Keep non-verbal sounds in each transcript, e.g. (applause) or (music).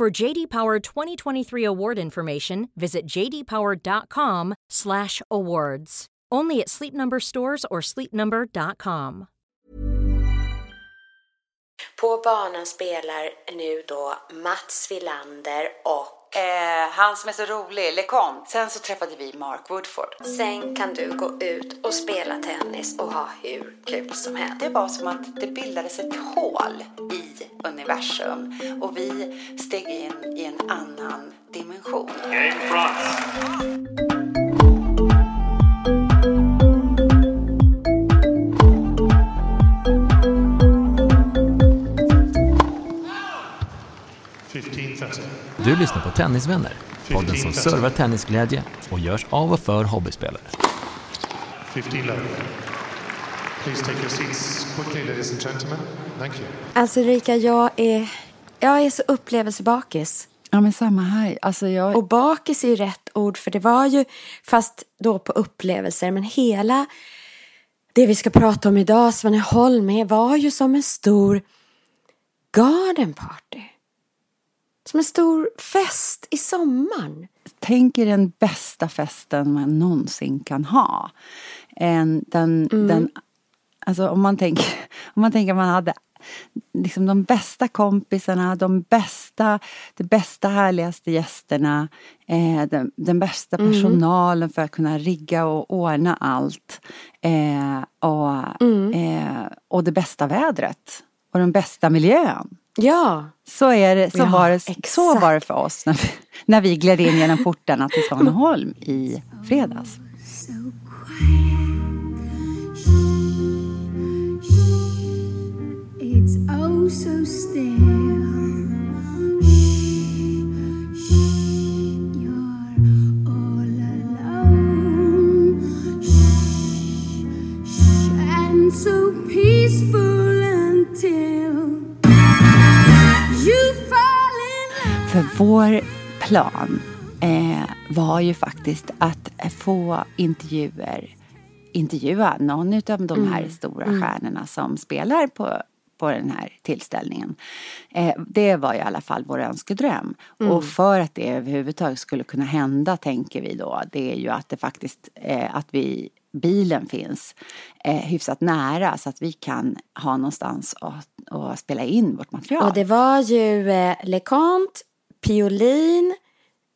For JD Power 2023 award information, visit jdpower.com/awards. Only at Sleep Number stores or sleepnumber.com. På banan spelar nu då Mats Villander och Eh, han som är så rolig, LeComte. Sen så träffade vi Mark Woodford. sen kan du gå ut och spela tennis och ha hur kul som helst. Det var som att det bildades ett hål i universum och vi steg in i en annan dimension. Game France. Lyssnar på Tennisvänner, podden som servar tennisglädje och görs av och för hobbyspelare. Fifteen love. Please take your seats quickly, ladies and gentlemen. Thank you. Alltså Rika, jag är, jag är så upplevelsebakis. Ja, men samma här. Alltså jag... Och bakis är ju rätt ord för det var ju, fast då på upplevelser, men hela det vi ska prata om idag, Svaneholm, var ju som en stor garden party. Som en stor fest i sommaren. Tänk er den bästa festen man någonsin kan ha. En, den, den, alltså om man tänker, (laughs) om man tänker man hade liksom de bästa kompisarna, de bästa, de bästa härligaste gästerna, eh, den, den bästa personalen för att kunna rigga och ordna allt. Eh, och, eh, och det bästa vädret. Och den bästa miljön. Ja, Så, är det, så, Ja, var, det, så var det för oss när vi, när vi gled in genom portarna till Svaneholm i fredags. so quiet. Shh, För vår plan eh, var ju faktiskt att få intervjuer, intervjua någon av de här stora stjärnorna som spelar på, på den här tillställningen. Eh, det var i alla fall vår önskedröm. Och för att det överhuvudtaget skulle kunna hända tänker vi då, det är ju att det faktiskt, eh, att vi bilen finns eh, hyfsat nära så att vi kan ha någonstans att, att spela in vårt material. och det var ju eh, LeConte, Piolin,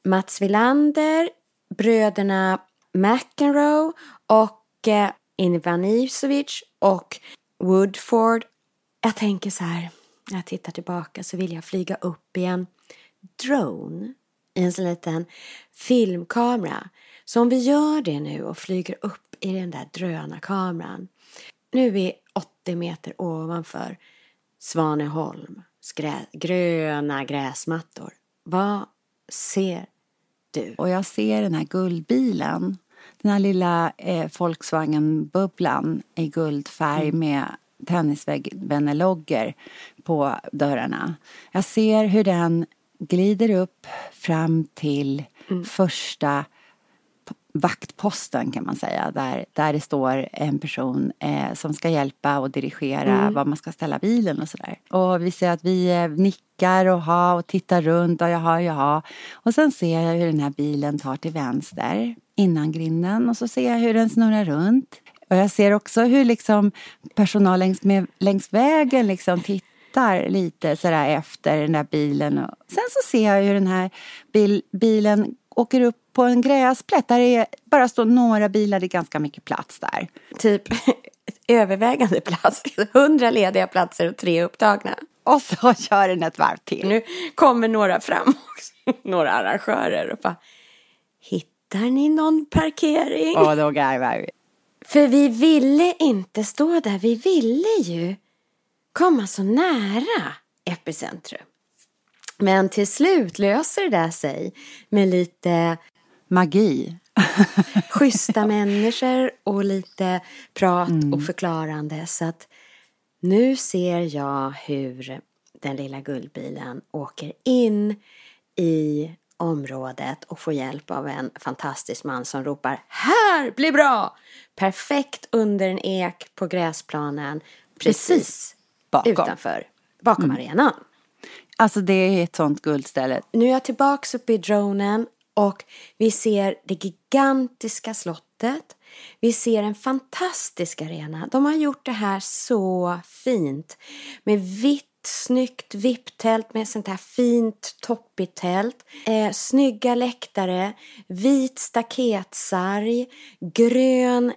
Mats Wilander, bröderna McEnroe och eh, Ivan Ivkovic och Woodford. Jag tänker så här, när jag tittar tillbaka så vill jag flyga upp i en drone i en sån liten filmkamera. Så om vi gör det nu och flyger upp i den där drönarkameran. Nu är vi 80 meter ovanför Svaneholm, gröna gräsmattor. Vad ser du? Och jag ser den här guldbilen. Den här lilla eh, Volkswagen-bubblan i guldfärg med tennisvännerloggor på dörrarna. Jag ser hur den glider upp fram till första p- vaktposten kan man säga. Där, där det står en person eh, som ska hjälpa och dirigera var man ska ställa bilen och sådär. Och vi ser att vi eh, nickar och ha och tittar runt och jaha, jaha. Och sen ser jag hur den här bilen tar till vänster innan grinden och så ser jag hur den snurrar runt. Och jag ser också hur liksom personal längs, med, längs vägen liksom tittar lite sådär efter den där bilen. Och sen så ser jag hur den här bil, bilen åker upp på en gräsplätt. Där det bara står några bilar, det är ganska mycket plats där. Typ (laughs) övervägande plats. Hundra lediga platser och tre upptagna. Och så (laughs) kör den ett varv till. Nu kommer några fram också. (laughs) Några arrangörer och bara Hittar ni någon parkering? Och då garvar vi. För vi ville inte stå där. Vi ville ju komma så nära epicentrum. Men till slut löser det där sig med lite Magi. (laughs) schyssta människor och lite prat och förklarande. Så att nu ser jag hur den lilla guldbilen åker in i området och får hjälp av en fantastisk man som ropar Här blir bra! Perfekt under en ek på gräsplanen precis, Precis bakom. utanför, bakom arenan. Alltså det är ett sånt guldställe. Nu är jag tillbaks uppe i dronen och vi ser det gigantiska slottet. Vi ser en fantastisk arena. De har gjort det här så fint. Med vitt snyggt vipptält med sånt här fint toppigt tält. Eh, snygga läktare, vit staketsarg, grön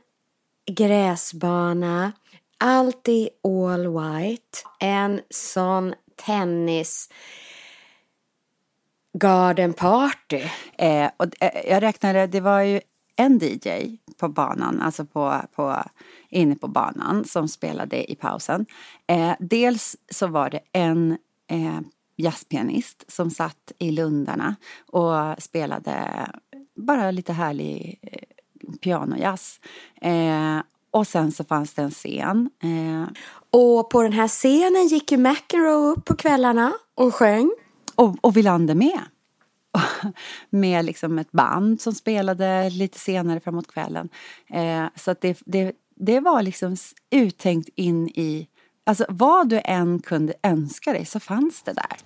gräsbana. Allt i all white. En sån tennis garden party. Eh, och, eh, jag räknade, det var ju en DJ på banan, alltså på, på, inne på banan som spelade i pausen. Eh, dels så var det en eh, jazzpianist som satt i lundarna och spelade bara lite härlig eh, pianojazz. Eh, och sen så fanns det en scen. Eh, Och på den här scenen gick ju McEnroe upp på kvällarna och sjöng och, och Wilander med. (laughs) med liksom ett band som spelade lite senare framåt kvällen. Eh, så att det, det, det var liksom uttänkt in i... Alltså vad du än kunde önska dig så fanns det där.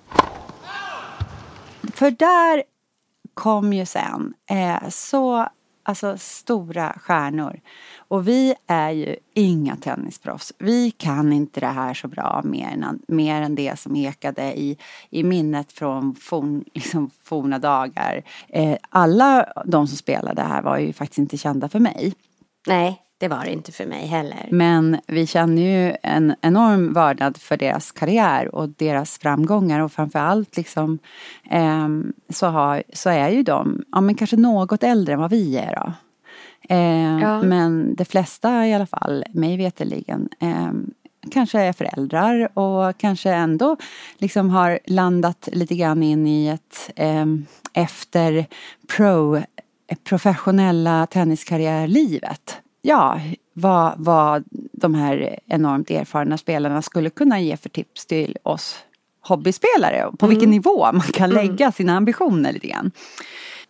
För där kom ju sen eh, så alltså, stora stjärnor. Och vi är ju inga tennisproffs. Vi kan inte det här så bra mer än, mer än det som ekade i, i minnet från forn, (laughs) liksom, forna dagar. Eh, alla de som spelade här var ju faktiskt inte kända för mig. Nej, det var det inte för mig heller. Men vi känner ju en enorm vördnad för deras karriär och deras framgångar och framförallt liksom ehm, så, har, så är ju de, ja men kanske något äldre än vad vi är då. Ehm, Ja. Men de flesta i alla fall, mig veterligen, ehm, kanske är föräldrar och kanske ändå liksom har landat lite grann in i ett ehm, efter pro professionella tenniskarriärlivet. Ja, vad, vad de här enormt erfarna spelarna skulle kunna ge för tips till oss hobbyspelare på vilken nivå man kan lägga sina ambitioner lite grann.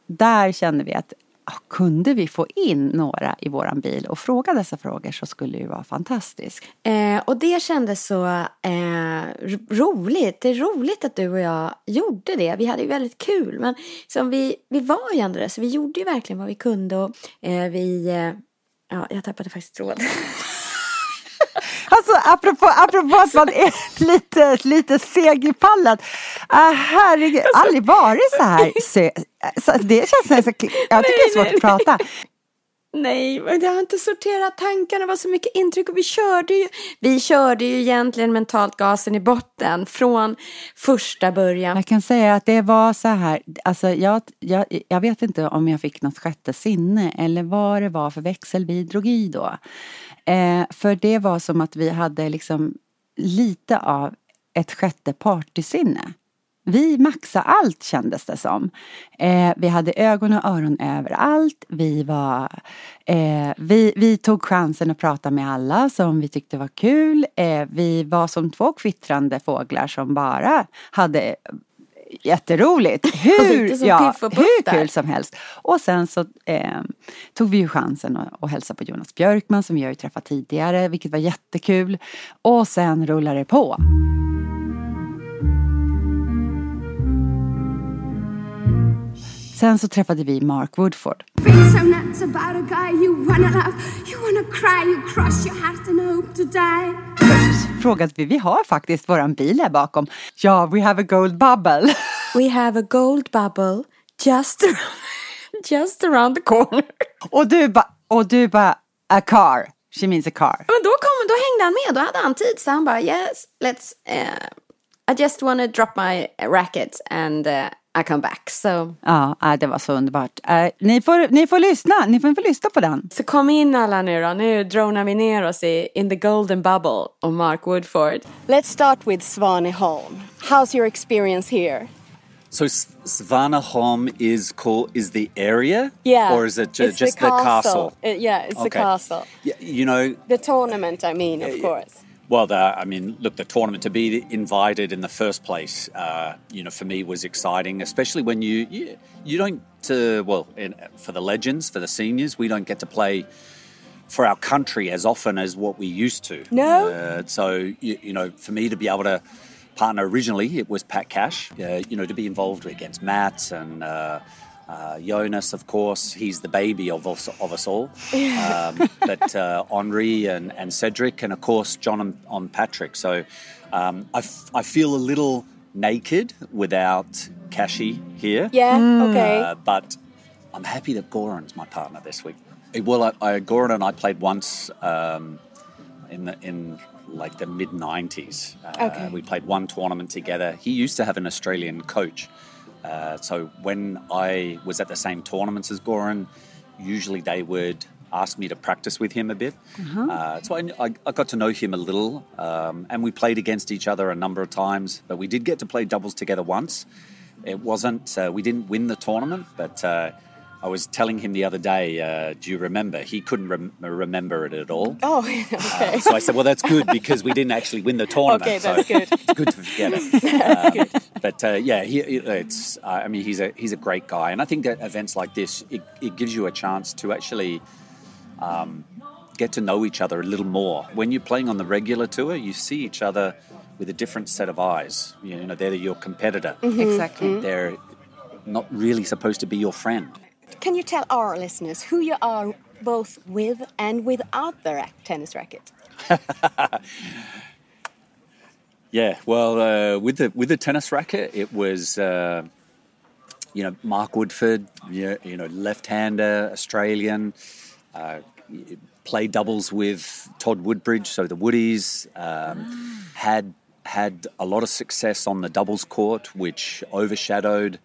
Där kände vi att ja, kunde vi få in några i våran bil och fråga dessa frågor så skulle det ju vara fantastiskt. Eh, och det kändes så eh, ro- roligt. Det är roligt att du och jag gjorde det. Vi hade ju väldigt kul. Men som vi, vi var ju ändå det, så vi gjorde ju verkligen vad vi kunde. Och eh, vi... Ja, jag tappade faktiskt tråden. (laughs) Alltså apropå, apropå att man är (laughs) lite, lite seg i pallen. Uh, herregud, aldrig varit så här. (laughs) Så det känns nästan, jag tycker det är svårt att prata. Nej, men jag har inte sorterat tankarna. Det var så mycket intryck och vi körde ju, vi körde ju egentligen mentalt gasen i botten från första början. Jag kan säga att det var så här, alltså jag, jag, jag vet inte om jag fick något sjätte sinne eller vad det var för växel vi drog i då. Eh, för det var som att vi hade liksom lite av ett sjätte partysinne. Vi maxade allt kändes det som. Eh, vi hade ögon och öron överallt. Vi, var, eh, vi, vi tog chansen att prata med alla som vi tyckte var kul. Eh, vi var som två kvittrande fåglar som bara hade jätteroligt. (laughs) Hur, ja, hur kul som helst. Och sen så eh, tog vi ju chansen att, att hälsa på Jonas Björkman som vi har ju träffat tidigare, vilket var jättekul. Och sen rullar det på. Sen så träffade vi Mark Woodford. Frågade vi, vi har faktiskt våran bil här bakom. Ja, we have a gold bubble. (laughs) We have a gold bubble just around, (laughs) just around the corner. Och du bara, och du bara, a car. She means a car. Men då, kom, då hängde han med, då hade han tid. Så han bara yes, let's, uh, I just wanna drop my racket and uh, I come back. So, Ja, det var så underbart. Äh, ni, får, ni får lyssna, ni får, får lyssna på den. så kom in alla nu då, nu dronar vi ner oss i In the Golden Bubble och Mark Woodford. Let's start with Svaneholm. How's your experience here? So S- Svaneholm is called is the area, Yeah. or is it ju- It's just the castle? Uh, yeah, it's the castle. Yeah, you know, The tournament, I mean, of course. Well, the, I mean, look, the tournament to be invited in the first place, uh, you know, for me was exciting, especially when you you, you don't. Uh, well, in, for the legends, for the seniors, we don't get to play for our country as often as what we used to. No? Uh, so you, you know, for me to be able to partner originally, it was Pat Cash. Uh, you know, to be involved against Matt and. Uh, Jonas, of course, he's the baby of us, of us all. (laughs) Um, but uh, Henri and, and Cedric, and of course, John and, and Patrick. So um, I, f- I feel a little naked without Kashi here. Yeah, okay. Uh, but I'm happy that Goran's my partner this week. Uh, Well, I, I, Goran and I played once um, in the, in like the mid '90s. Uh, Okay. We played one tournament together. He used to have an Australian coach, uh, so when I was at the same tournaments as Goran, usually they would ask me to practice with him a bit. Uh, so I, I, I got to know him a little, um, and we played against each other a number of times. But we did get to play doubles together once. It wasn't. Uh, we didn't win the tournament, but uh, I was telling him the other day. Uh, do you remember? He couldn't rem- remember it at all. Oh, (laughs) okay. Uh, so I said, "Well, that's good because we didn't actually win the (laughs) tournament. Okay, so that's good. It's good to forget it." (laughs) Um, but uh, yeah, he, it's. Uh, I mean, he's a he's a great guy, and I think that events like this it, it gives you a chance to actually um, get to know each other a little more. When you're playing on the regular tour, you see each other with a different set of eyes. You know, they're your competitor. Exactly. They're not really supposed to be your friend. Can you tell our listeners who you are both with and without the tennis racket? (laughs) Yeah, well, uh, with the with the tennis racket, it was uh, you know Mark Woodford, you know left-hander, Australian, uh, played doubles with Todd Woodbridge, so the Woodies um, had had a lot of success on the doubles court, which overshadowed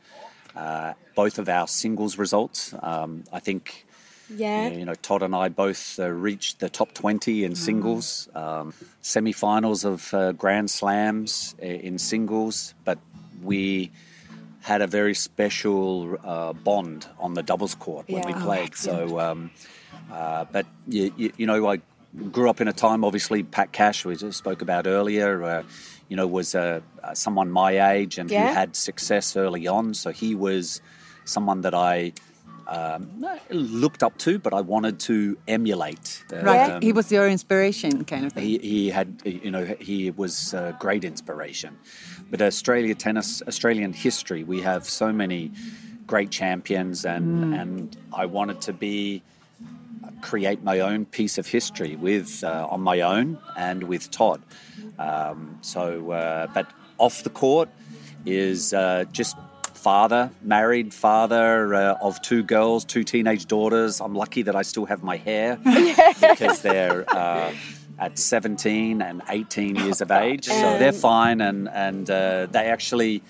uh, both of our singles results. Um, I think Yeah. you know, Todd and I both uh, reached the top 20 in singles, um, semi finals of uh, Grand Slams in singles, but we had a very special uh, bond on the doubles court when we Yeah. Oh, played. so, um, uh, but you, you, you know, I grew up in a time, obviously, Pat Cash, we just spoke about earlier, uh, you know, was uh, uh, someone my age and Yeah. who had success early on. So he was someone that I um, looked up to, but I wanted to emulate. Uh, Right. um, he was your inspiration, kind of thing. he, he had, you know, he was a great inspiration. But Australia tennis, Australian history, we have so many great champions, and and I wanted to be create my own piece of history with uh, on my own and with Todd. Um, so, uh, but off the court is uh, just father, married father uh, of two girls, two teenage daughters. I'm lucky that I still have my hair (laughs) because they're uh, at 17 and 18 years of age, so they're fine, and and uh, they actually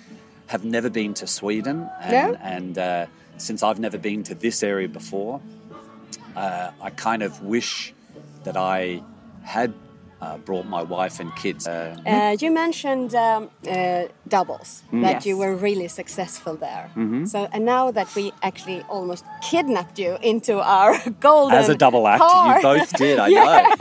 have never been to Sweden, and, No? and uh, since I've never been to this area before, uh, I kind of wish that I had uh, brought my wife and kids. Uh, Uh, you mentioned um, uh, doubles Mm. that Yes. you were really successful there. Mm-hmm. So, and now that we actually almost kidnapped you into our (laughs) golden as a double act, car, you both did. I (laughs) know.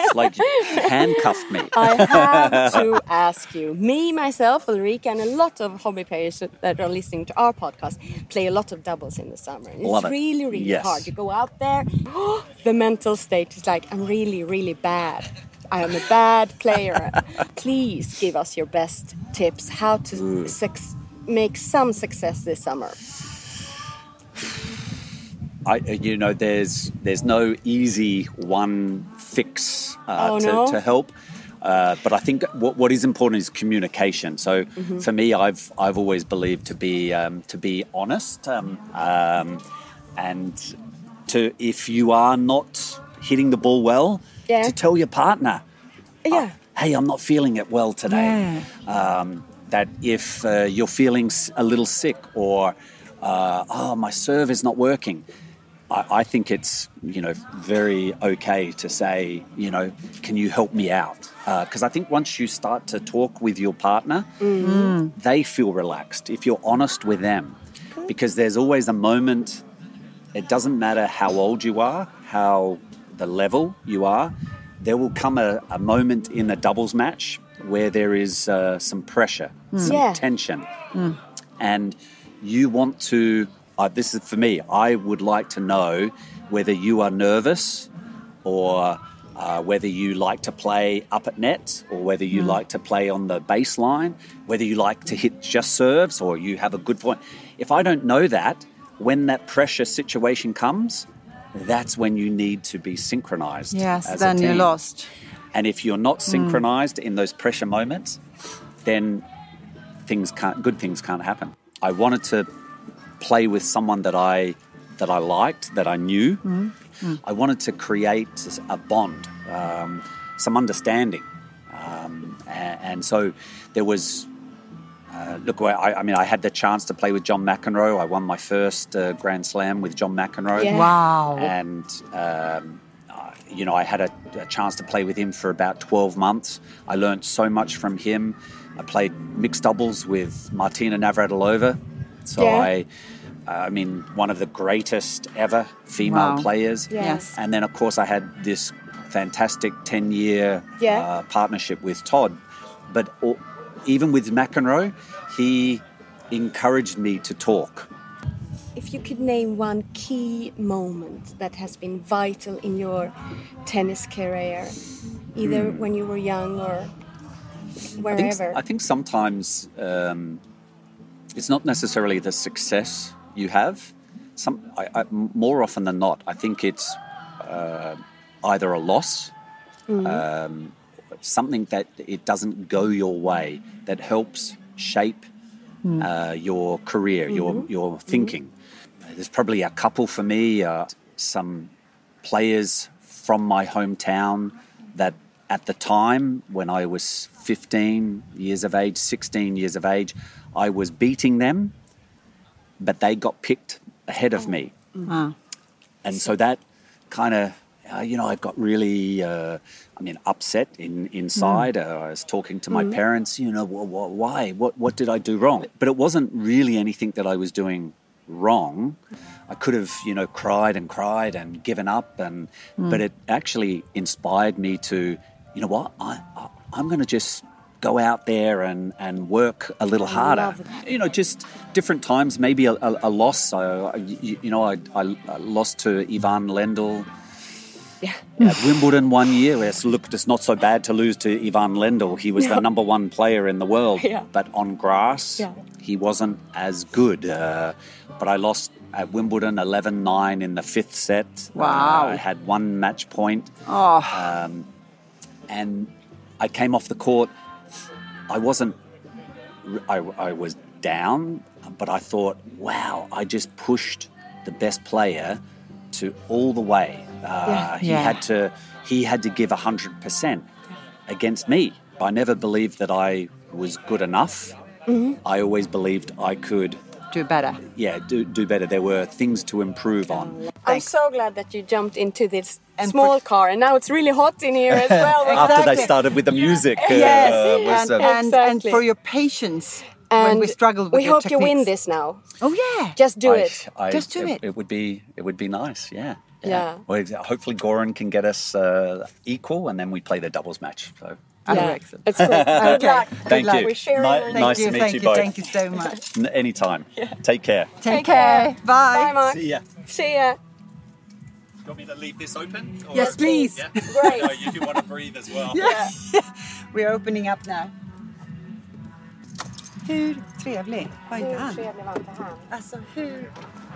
It's like you handcuffed me. I have (laughs) to ask you. Me, myself, Ulrika, and a lot of hobby players that are listening to our podcast play a lot of doubles in the summer. And Love it's it. really, really Yes. hard. You go out there, (gasps) the mental state is like, I'm really, really bad. I am a bad player. Please give us your best tips how to make some success this summer. I, you know, there's there's no easy one fix uh, Oh, to, no? to help. Uh, but I think what, what is important is communication. So Mm-hmm. for me, I've I've always believed to be um, to be honest, um, um, and to if you are not hitting the ball well, Yeah. to tell your partner, Yeah. hey, I'm not feeling it well today. Um, that if uh, you're feeling a little sick or, uh, oh, my serve is not working, I, I think it's you know very okay to say you know can you help me out because I think once you start to talk with your partner, they feel relaxed if you're honest with them, because there's always a moment. It doesn't matter how old you are, how the level you are. There will come a, a moment in a doubles match where there is uh, some pressure, some Yeah. tension, and you want to. Uh, this is for me. I would like to know whether you are nervous or uh, whether you like to play up at net or whether you like to play on the baseline, whether you like to hit just serves or you have a good point. If I don't know that, when that pressure situation comes, that's when you need to be synchronized. Yes, then you're lost. And if you're not synchronized in those pressure moments, then things can't good things can't happen. I wanted to play with someone that I that I liked, that I knew. I wanted to create a bond, um, some understanding, um, and, and so there was. Uh, look, I, I mean, I had the chance to play with John McEnroe. I won my first uh, Grand Slam with John McEnroe Yeah. Wow. and um, uh, you know I had a, a chance to play with him for about 12 months. I learned so much from him. I played mixed doubles with Martina Navratilova, so Yeah. I, I mean, one of the greatest ever female Wow. players. Yes. And then of course I had this fantastic 10 year Yeah. uh, partnership with Todd, but o- even with McEnroe, he encouraged me to talk. If you could name one key moment that has been vital in your tennis career, either when you were young or I think, wherever. I think sometimes um, it's not necessarily the success you have. Some, I, I, more often than not, I think it's uh, either a loss, um, something that it doesn't go your way that helps shape hmm. uh, your career, your mm-hmm. your mm-hmm. thinking. There's probably a couple for me. Uh, some players from my hometown that at the time when I was 15 years of age, 16 years of age, I was beating them, but they got picked ahead of me. Wow. And so that kind of, uh, you know, I got really, uh, I mean, upset in, inside. Uh, I was talking to my parents, you know, wh- wh- why? What, what did I do wrong? But it wasn't really anything that I was doing wrong. I could have, you know, cried and cried and given up, and but it actually inspired me to, you know what, I, I I'm going to just go out there and, and work a little harder. You know, just different times, maybe a, a, a loss. I, I- you, you know, I, I, I lost to Ivan Lendl. At Wimbledon one year, it's, look, it's not so bad to lose to Ivan Lendl. He was the number one player in the world, Yeah. but on grass, Yeah. he wasn't as good. Uh, but I lost at Wimbledon 11 9 in the fifth set. Wow. Uh, I had one match point. Oh, Um, and I came off the court. I wasn't. I, I was down, but I thought, wow, I just pushed the best player to all the way. Uh, He Yeah. had to. He had to give hundred percent against me. I never believed that I was good enough. I always believed I could. do better. Yeah, do, do better. There were things to improve on. I'm so glad that you jumped into this And small for- car, and now it's really hot in here as (laughs) well. After they started with the music, (laughs) uh, Yes, was, and, um, and, and for your patience when we struggled with we your hope you win this now. Oh yeah, Just do I- it. I- Just do it. It would be it would be nice. Yeah. Yeah. Well, hopefully Goran can get us uh, equal, and then we play the doubles match. So Yeah, excellent. it's great. Good (laughs) Okay. luck. Thank luck. you. We're sharing Ni- our- Thank nice you, to meet thank you you, both. thank you so much. (laughs) N- Anytime. Take care. Take care. Bye. Bye, Mark. See ya. See ya. You want me to leave this open? Or- Yes, please. Yeah. (laughs) Great. No, you do want to breathe as well. Yeah. We are opening up now. Hur trevlig var inte han? trevlig var inte han? Alltså hur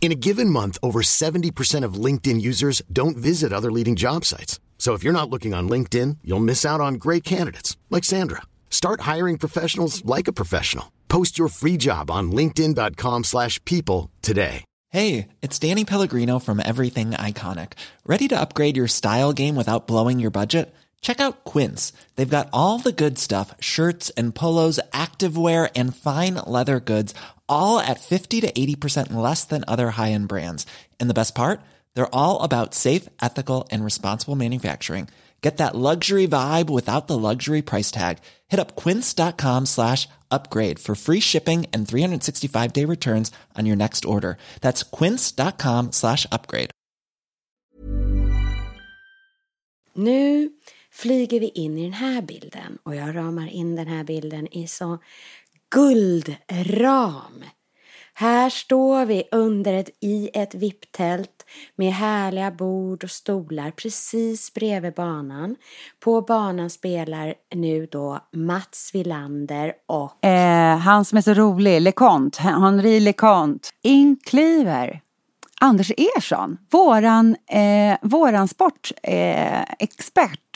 In a given month, over 70% of LinkedIn users don't visit other leading job sites. So if you're not looking on LinkedIn, you'll miss out on great candidates like Sandra. Start hiring professionals like a professional. Post your free job on linkedin.com/people today. Hey, it's Danny Pellegrino from Everything Iconic. Ready to upgrade your style game without blowing your budget? Check out Quince. They've got all the good stuff shirts and polos, activewear, and fine leather goods, all at 50 to 80% less than other high end brands. And the best part? They're all about safe, ethical, and responsible manufacturing. Get that luxury vibe without the luxury price tag. Hit up quince.com slash upgrade for free shipping and 365 day returns on your next order. That's quince.com slash upgrade. Nu flyger vi in i den här bilden och jag ramar in den här bilden i så guldram. Här står vi under ett, i ett vipptält med härliga bord och stolar precis bredvid banan. På banan spelar nu då Mats Villander och... Eh, han som är så rolig, LeConte, Henri LeConte, inkliver Anders Ersson, våran, eh, våran sportexpert.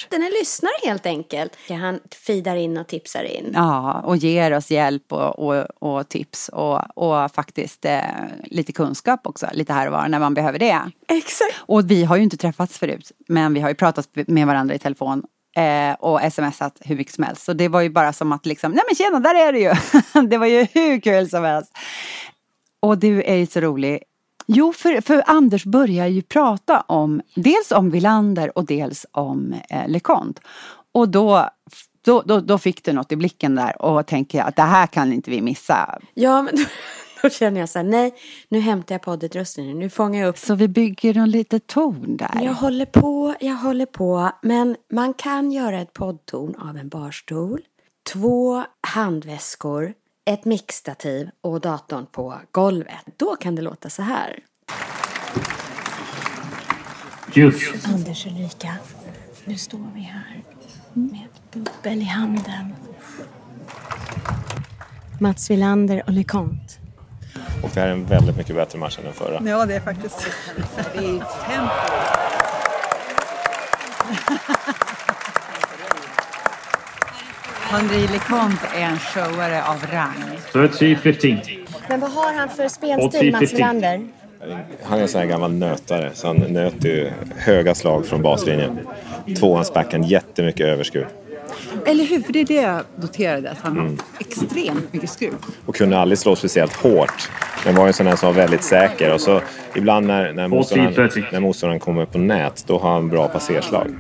Eh, Den är lyssnare helt enkelt. Han fidar in och tipsar in. Ja, och ger oss hjälp och, och, och tips och, och faktiskt eh, lite kunskap också, lite här och var när man behöver det. Exakt. Och vi har ju inte träffats förut, men vi har ju pratat med varandra i telefon eh, och smsat hur mycket som helst. Så det var ju bara som att liksom, nej men tjena, där är du ju. (laughs) det var ju hur kul som helst. Och du är ju så rolig. Jo, för, för Anders börjar ju prata om dels om Villander och dels om eh, LeConte. Och då, då, då, då fick du något i blicken där och tänker att det här kan inte vi missa. Ja, men då, (laughs) då känner jag så här, nej, nu hämtar jag poddutrustningen, nu fångar jag upp. Så vi bygger en lite ton där. Jag håller på, jag håller på, men man kan göra ett poddtorn av en barstol, två handväskor, ett mixtativ och datorn på golvet. Då kan det låta så här. Juice. Anders och Ulrika, nu står vi här med bubbel i handen. Mats Wilander och LeConte. Och det här är en väldigt mycket bättre match än den förra. Ja, det är faktiskt det. är tempo. Henri LeConte är en showare av rang. 30-15. Men vad har han för spelstil, Mats Wilander? Han är en sån här gammal nötare, så han nöter ju höga slag från baslinjen. Tvåans backhand, jättemycket överskur. Eller hur? För det är det jag noterade, att han har extremt mycket skruv. Och kunde aldrig slå speciellt hårt. Men var en sån här som var väldigt säker. Och så ibland när, när, motståndaren, 40-30. när motståndaren kommer på nät, då har han bra passerslag.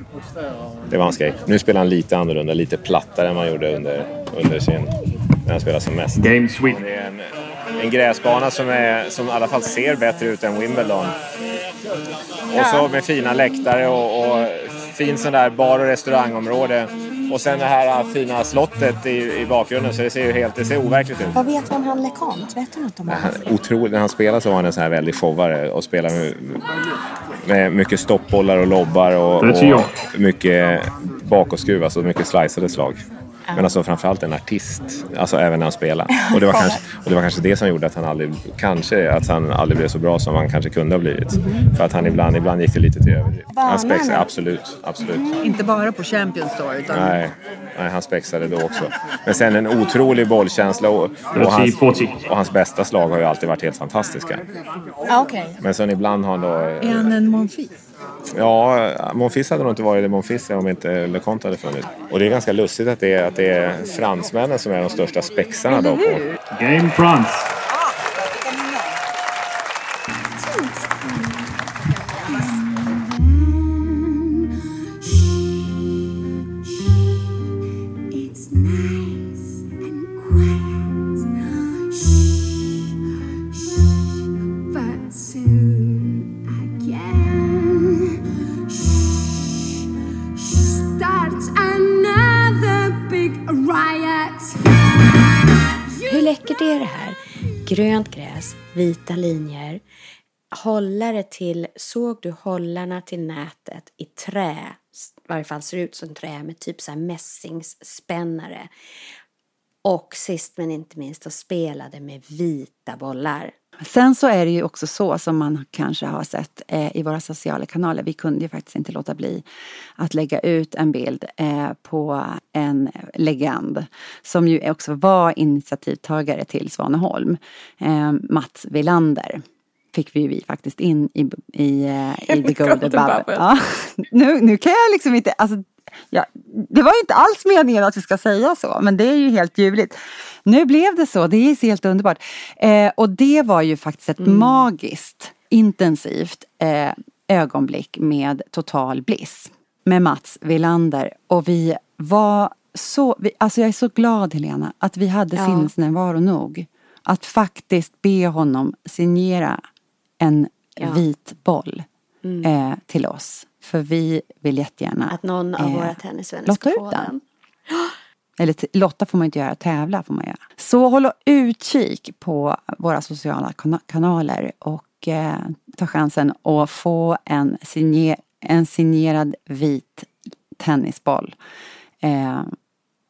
Det var hans grej. Nu spelar han lite annorlunda, lite plattare än man gjorde under, under sin... När han spelade som mest. Game sweep. Det är en, en gräsbana som, är, som i alla fall ser bättre ut än Wimbledon. Och så med fina läktare och, och fin sån där bar och restaurangområde. Och sen det här fina slottet i, i bakgrunden så det ser ju helt det ser overkligt ut. Vad vet du om han LeConte? Vet du något om honom? Otroligt. När han spelar så var han en sån här väldig showare och spelar med, med mycket stoppbollar och lobbar och, och mycket bakåtskruv, alltså mycket sliceade slag. Men alltså framförallt en artist, alltså även när han spelar. Och det, var (laughs) kanske, och det var kanske det som gjorde att han aldrig, kanske att han aldrig blev så bra som han kanske kunde ha blivit. För att han ibland, ibland gick det lite till överdrift. Han spexade, absolut, absolut. Inte bara på Champions Tour, utan Nej, nej, han spexade då också. Men sen en otrolig bollkänsla och, och, hans, 40. och hans bästa slag har ju alltid varit helt fantastiska. Ja, okej. Men sen ibland har han då... är han en Monfils? Ja, Monfils hade nog inte varit det Monfils om inte LeConte hade funnits. Och det är ganska lustigt att det är, att det är fransmännen som är de största spexarna då på, Game France. It's nice and quiet. Shh, shh. But soon Grönt gräs, vita linjer. Hållare till, såg du hållarna till nätet i trä? I varje fall ser ut som trä med typ så här mässingsspännare. Och sist men inte minst, de spelade med vita bollar. Sen så är det ju också så som man kanske har sett eh, i våra sociala kanaler. Vi kunde ju faktiskt inte låta bli att lägga ut en bild eh, på en legend som ju också var initiativtagare till Svaneholm. Eh, Mats Villander fick vi, vi faktiskt in i, i, eh, i The Golden Bubble. Ja. (laughs) Nu, nu kan jag liksom inte, alltså, ja, det var inte alls meningen att vi ska säga så, men det är ju helt ljuvligt. Nu blev det så, det är helt underbart. Eh, och det var ju faktiskt ett Mm. magiskt, intensivt eh, ögonblick med total bliss. Med Mats Villander. Och vi var så, vi, alltså jag är så glad Helena, att vi hade Ja. sinnesnärvaro nog. Att faktiskt be honom signera en Ja. vit boll Mm. eh, till oss. För vi vill jättegärna Att någon av eh, våra tennisvänner ska få den. den. Eller lotta får man inte göra, tävla får man göra. Så håll utkik på våra sociala kana- kanaler och eh, ta chansen att få en, signer- en signerad vit tennisboll eh,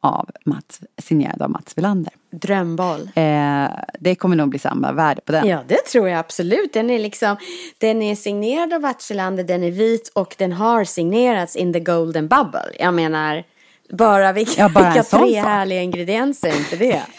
av Mats, signerad av Mats Wilander. Drömboll. Eh, det kommer nog bli samma värde på den. Ja, det tror jag absolut. Den är liksom, den är signerad av Watselander, den är vit och den har signerats in the golden bubble. Jag menar, bara vilka, Ja, bara vilka tre sak. härliga ingredienser, inte det? (laughs)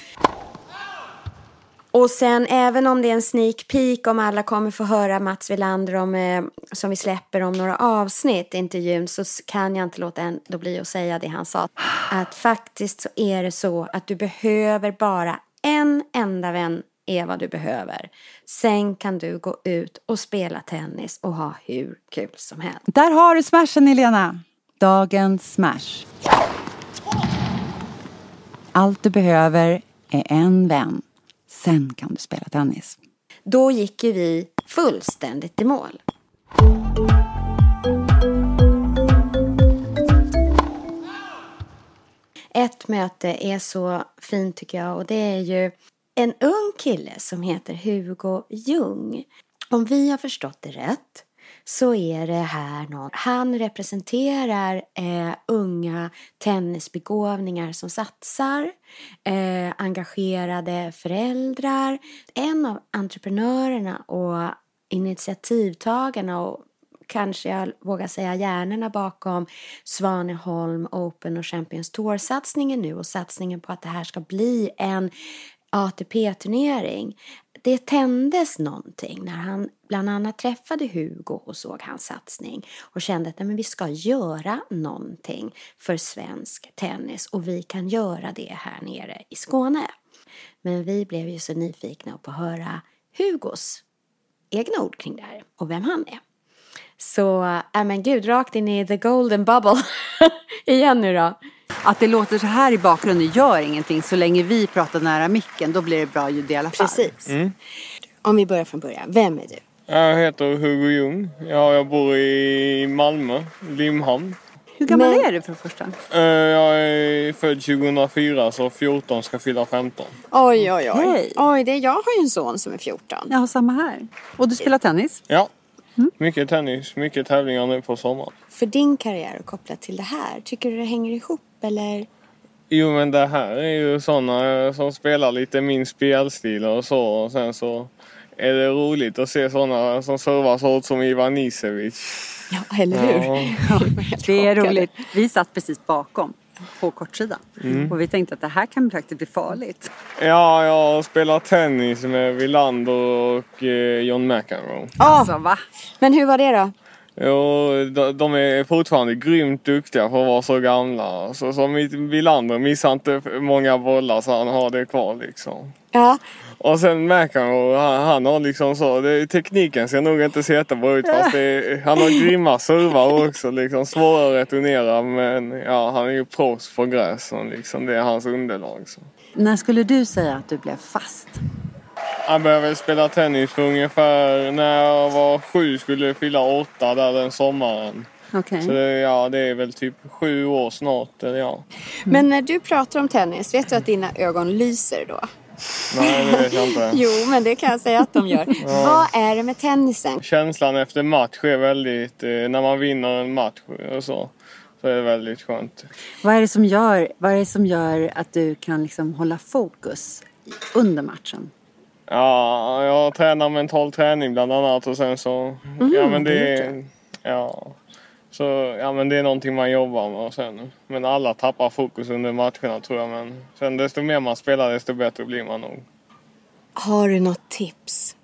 Och sen även om det är en sneak peek om alla kommer få höra Mats Wilander om, eh, som vi släpper om några avsnitt i intervjun så kan jag inte låta ändå bli att säga det han sa. Att faktiskt så är det så att du behöver bara en enda vän är vad du behöver. Sen kan du gå ut och spela tennis och ha hur kul som helst. Där har du smashen Helena! Dagens smash. Allt du behöver är en vän. Sen kan du spela tennis. Då gick ju vi fullständigt i mål. Ett möte är så fint tycker jag och det är ju en ung kille som heter Hugo Ljung. Om vi har förstått det rätt så är det här någon. Han representerar eh, unga tennisbegåvningar som satsar, eh, engagerade föräldrar. En av entreprenörerna och initiativtagarna och kanske jag vågar säga hjärnorna bakom Svaneholm Open och Champions Tour-satsningen nu och satsningen på att det här ska bli en ATP-turnering. Det tändes någonting när han bland annat träffade Hugo och såg hans satsning och kände att nej, men vi ska göra någonting för svensk tennis och vi kan göra det här nere i Skåne. Men vi blev ju så nyfikna på att höra Hugos egna ord kring det här och vem han är. Så, äh men gud, rakt in i the golden bubble (laughs) igen nu då. Att det låter så här i bakgrunden gör ingenting. Så länge vi pratar nära micken, då blir det bra ljud i alla fall. Precis. Mm. Om vi börjar från början, vem är du? Jag heter Hugo Ljung. Ja, jag bor i Malmö, Limhamn. Hur gammal Men- är du för det första? Eh, Jag är född 2004 så 14 ska fylla 15. Oj, oj, oj. Hej. Oj, det, jag har ju en son som är 14. Jag har samma här. Och du spelar tennis? Ja. Mycket tennis, mycket tävlingar nu på sommaren. För din karriär och kopplat till det här, tycker du det hänger ihop eller? Jo men det här är ju sådana som spelar lite min spelstil och så. Och sen så är det roligt att se sådana som servar så hårt som Ivan Nisevic. Ja, eller hur? Ja. (laughs) Det är roligt. Vi satt precis bakom på kortsidan. Mm. Och vi tänkte att det här kan faktiskt bli farligt. Ja, jag spelar tennis med Wilander och eh, John McEnroe. Alltså va? Men hur var det då? Jo, de, är fortfarande grymt duktiga för att vara så gamla. Så som Wilander missar inte många bollar så han har det kvar liksom. Ja, Och sen McEnroe, han, han har liksom så, det, tekniken ser nog inte så jättebra ut fast det, han har grymma servar också liksom. Svåra att returnera men ja, han är ju proffs på gräs liksom. Det är hans underlag. Så. När skulle du säga att du blev fast? Han började spela tennis för ungefär när jag var sju skulle fylla åtta där den sommaren. Okej. Så det, ja, det är väl typ sju år snart. Eller ja. men när du pratar om tennis, vet du att dina ögon lyser då? Nej, det vet jag inte. (laughs) Jo, men det kan jag säga att de gör. Ja. Vad är det med tennisen? Känslan efter match är väldigt, eh, när man vinner en match och så, så är det väldigt skönt. Vad är det som gör, vad är det som gör att du kan liksom hålla fokus under matchen? Ja, jag tränar mental träning bland annat och sen så... Mm, ja men det det är är... Ja. Så ja men det är någonting man jobbar med och sen... Men alla tappar fokus under matcherna tror jag men... Sen desto mer man spelar desto bättre blir man nog. Har du något tips?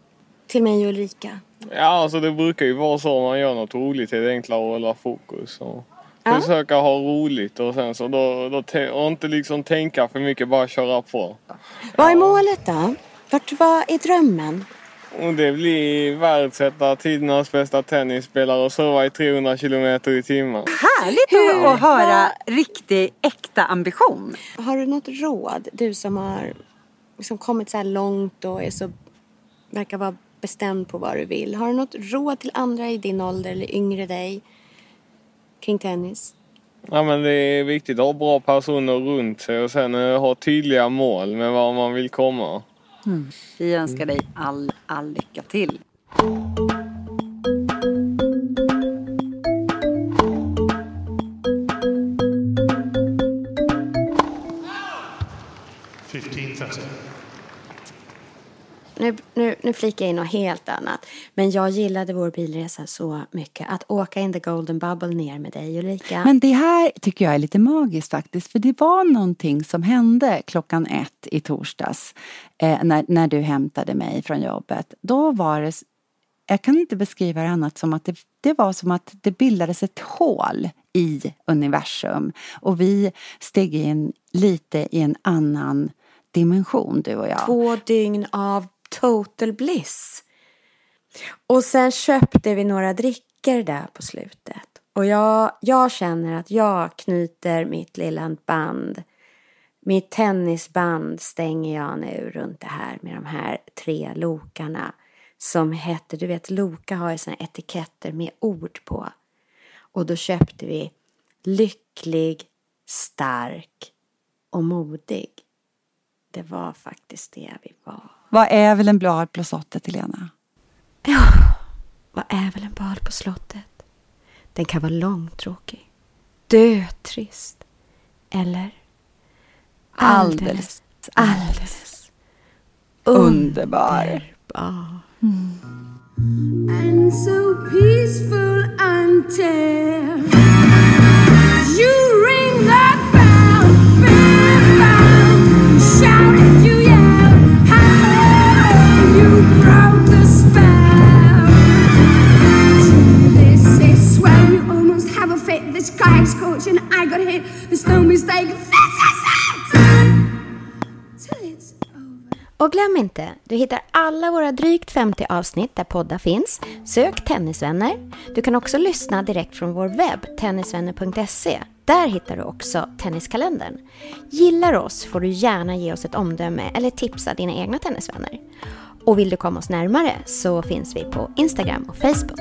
Till mig och Ulrika? Ja alltså det brukar ju vara så om man gör något roligt är det enklare att hålla fokus. Och Ja. Försöka ha roligt och sen så då, då och inte liksom tänka för mycket, bara köra på. Vad är målet då? Vart, vad är drömmen? Och det blir världsetta tidernas bästa tennisspelare och serva i 300 kilometer i timmen. Härligt att, att höra riktig, äkta ambition. Har du något råd? Du som har liksom kommit så här långt och är så, verkar vara bestämd på vad du vill. Har du något råd till andra i din ålder eller yngre dig kring tennis? Ja men det är viktigt att ha bra personer runt sig och sen eh, ha tydliga mål med var man vill komma. Mm. Vi önskar dig all, all lycka till. Nu, flikar jag in något helt annat. Men jag gillade vår bilresa så mycket. Att åka in the golden bubble ner med dig Ulrika. Men det här tycker jag är lite magiskt faktiskt. För det var någonting som hände klockan ett i torsdags. Eh, när, när du hämtade mig från jobbet. Då var det, jag kan inte beskriva det annat som att det, det var som att det bildades ett hål i universum. Och vi steg in lite i en annan dimension du och jag. Två dygn av total bliss. Och sen köpte vi några drickor där på slutet. Och jag, jag känner att jag knyter mitt lilla band. Mitt tennisband stänger jag nu runt det här med de här tre lokarna. Som hette, du vet Loka har ju såna etiketter med ord på. Och då köpte vi lycklig, stark och modig. Det var faktiskt det vi var. Vad är väl en blad på slottet, Helena? Ja, vad är väl en bal på slottet? Den kan vara långtråkig, dötrist eller alldeles, alldeles underbar. underbar. and so peaceful until you This coach and I got hit. There's no mistake. This is it. Till it's Och glöm inte, du hittar alla våra drygt 50 avsnitt där poddar finns. Sök Tennisvänner. Du kan också lyssna direkt från vår webb, tennisvänner.se. Där hittar du också Tenniskalendern. Gillar oss får du gärna ge oss ett omdöme eller tipsa dina egna tennisvänner. Och vill du komma oss närmare så finns vi på Instagram och Facebook.